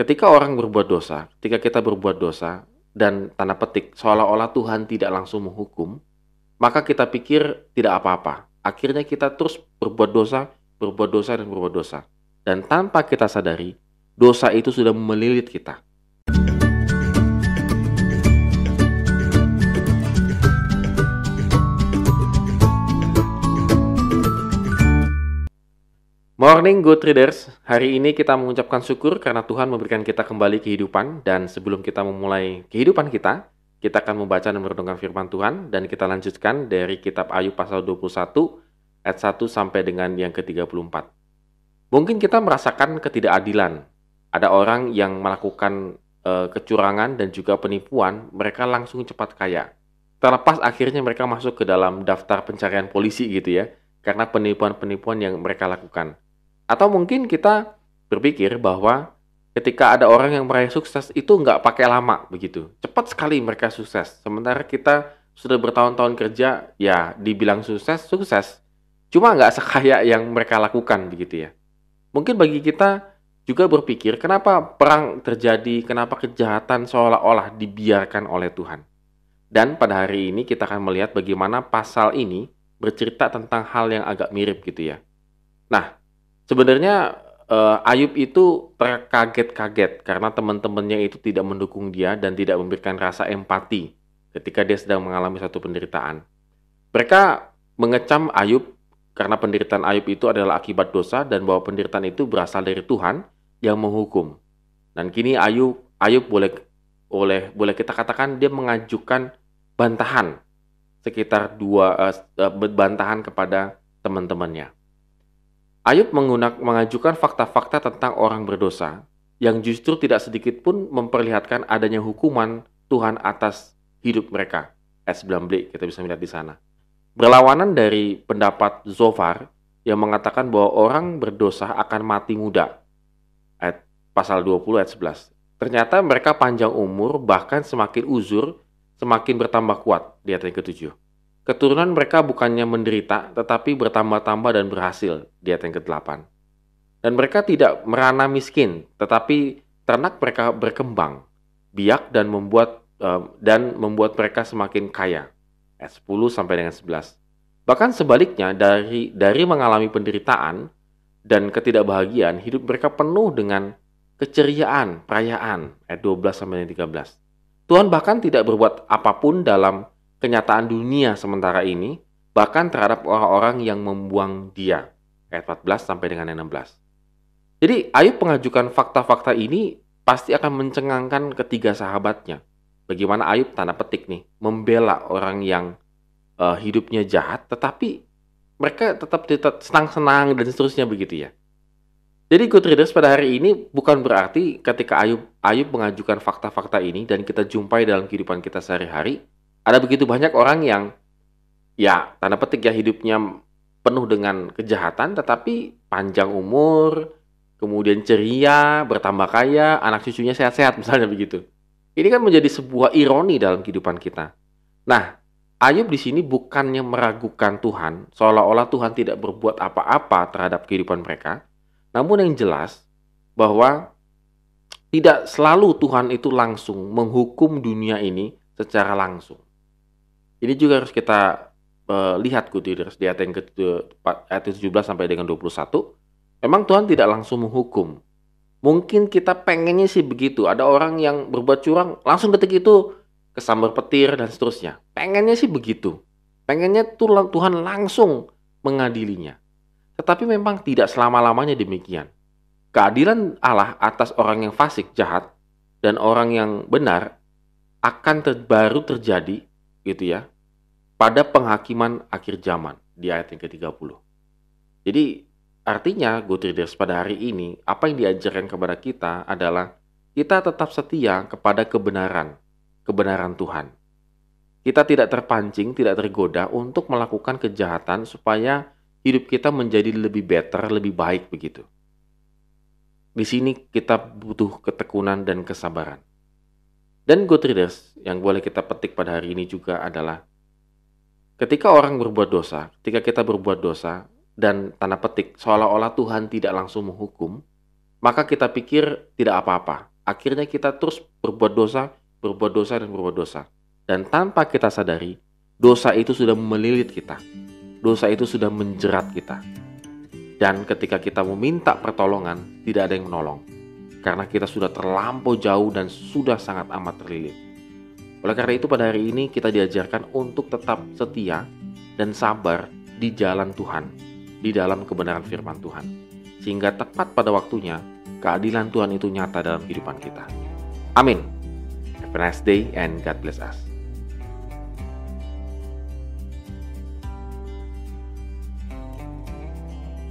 Ketika orang berbuat dosa, ketika kita berbuat dosa, dan tanda petik seolah-olah Tuhan tidak langsung menghukum, maka kita pikir tidak apa-apa. Akhirnya kita terus berbuat dosa, berbuat dosa, dan berbuat dosa. Dan tanpa kita sadari, dosa itu sudah melilit kita. Morning Good Readers, hari ini kita mengucapkan syukur karena Tuhan memberikan kita kembali kehidupan dan sebelum kita memulai kehidupan kita, kita akan membaca dan merenungkan firman Tuhan dan kita lanjutkan dari kitab Ayub pasal 21 ayat 1 sampai dengan yang ke-34. Mungkin kita merasakan ketidakadilan. Ada orang yang melakukan uh, kecurangan dan juga penipuan, mereka langsung cepat kaya. Terlepas akhirnya mereka masuk ke dalam daftar pencarian polisi gitu ya, karena penipuan-penipuan yang mereka lakukan. Atau mungkin kita berpikir bahwa ketika ada orang yang meraih sukses itu nggak pakai lama begitu. Cepat sekali mereka sukses. Sementara kita sudah bertahun-tahun kerja, ya dibilang sukses, sukses. Cuma nggak sekaya yang mereka lakukan begitu ya. Mungkin bagi kita juga berpikir kenapa perang terjadi, kenapa kejahatan seolah-olah dibiarkan oleh Tuhan. Dan pada hari ini kita akan melihat bagaimana pasal ini bercerita tentang hal yang agak mirip gitu ya. Nah, Sebenarnya uh, Ayub itu terkaget-kaget karena teman-temannya itu tidak mendukung dia dan tidak memberikan rasa empati ketika dia sedang mengalami satu penderitaan. Mereka mengecam Ayub karena penderitaan Ayub itu adalah akibat dosa dan bahwa penderitaan itu berasal dari Tuhan yang menghukum. Dan kini Ayub Ayub boleh oleh boleh kita katakan dia mengajukan bantahan sekitar dua uh, bantahan kepada teman-temannya. Ayub mengajukan fakta-fakta tentang orang berdosa yang justru tidak sedikit pun memperlihatkan adanya hukuman Tuhan atas hidup mereka. Ayat 19 kita bisa melihat di sana. Berlawanan dari pendapat Zofar yang mengatakan bahwa orang berdosa akan mati muda. Ayat pasal 20 ayat 11. Ternyata mereka panjang umur bahkan semakin uzur, semakin bertambah kuat di ayat yang ketujuh. Keturunan mereka bukannya menderita, tetapi bertambah-tambah dan berhasil di ayat yang ke-8. Dan mereka tidak merana miskin, tetapi ternak mereka berkembang, biak dan membuat uh, dan membuat mereka semakin kaya. Ayat 10 sampai dengan 11. Bahkan sebaliknya dari dari mengalami penderitaan dan ketidakbahagiaan, hidup mereka penuh dengan keceriaan, perayaan. Ayat 12 sampai 13. Tuhan bahkan tidak berbuat apa pun dalam kenyataan dunia sementara ini, bahkan terhadap orang-orang yang membuang dia. Ayat 14 sampai dengan 16. Jadi Ayub mengajukan fakta-fakta ini pasti akan mencengangkan ketiga sahabatnya. Bagaimana Ayub tanda petik nih, membela orang yang uh, hidupnya jahat, tetapi mereka tetap senang-senang dan seterusnya begitu ya. Jadi good readers pada hari ini bukan berarti ketika Ayub Ayub mengajukan fakta-fakta ini dan kita jumpai dalam kehidupan kita sehari-hari, ada begitu banyak orang yang ya tanda petik ya hidupnya penuh dengan kejahatan tetapi panjang umur, kemudian ceria, bertambah kaya, anak cucunya sehat-sehat misalnya begitu. Ini kan menjadi sebuah ironi dalam kehidupan kita. Nah, Ayub di sini bukannya meragukan Tuhan, seolah-olah Tuhan tidak berbuat apa-apa terhadap kehidupan mereka. Namun yang jelas bahwa tidak selalu Tuhan itu langsung menghukum dunia ini secara langsung. Ini juga harus kita uh, lihat Gutiérrez di ayat yang ke ayat 17 sampai dengan 21. Memang Tuhan tidak langsung menghukum. Mungkin kita pengennya sih begitu. Ada orang yang berbuat curang langsung detik itu kesambar petir dan seterusnya. Pengennya sih begitu. Pengennya Tuhan langsung mengadilinya. Tetapi memang tidak selama-lamanya demikian. Keadilan Allah atas orang yang fasik jahat dan orang yang benar akan ter baru terjadi gitu ya pada penghakiman akhir zaman di ayat yang ke-30. Jadi artinya good readers pada hari ini apa yang diajarkan kepada kita adalah kita tetap setia kepada kebenaran, kebenaran Tuhan. Kita tidak terpancing, tidak tergoda untuk melakukan kejahatan supaya hidup kita menjadi lebih better, lebih baik begitu. Di sini kita butuh ketekunan dan kesabaran. Dan good readers yang boleh kita petik pada hari ini juga adalah ketika orang berbuat dosa, ketika kita berbuat dosa dan tanda petik seolah-olah Tuhan tidak langsung menghukum, maka kita pikir tidak apa-apa. Akhirnya kita terus berbuat dosa, berbuat dosa, dan berbuat dosa. Dan tanpa kita sadari, dosa itu sudah melilit kita. Dosa itu sudah menjerat kita. Dan ketika kita meminta pertolongan, tidak ada yang menolong. Karena kita sudah terlampau jauh dan sudah sangat amat terlilit. Oleh karena itu pada hari ini kita diajarkan untuk tetap setia dan sabar di jalan Tuhan, di dalam kebenaran firman Tuhan. Sehingga tepat pada waktunya, keadilan Tuhan itu nyata dalam kehidupan kita. Amin. Have a nice day and God bless us.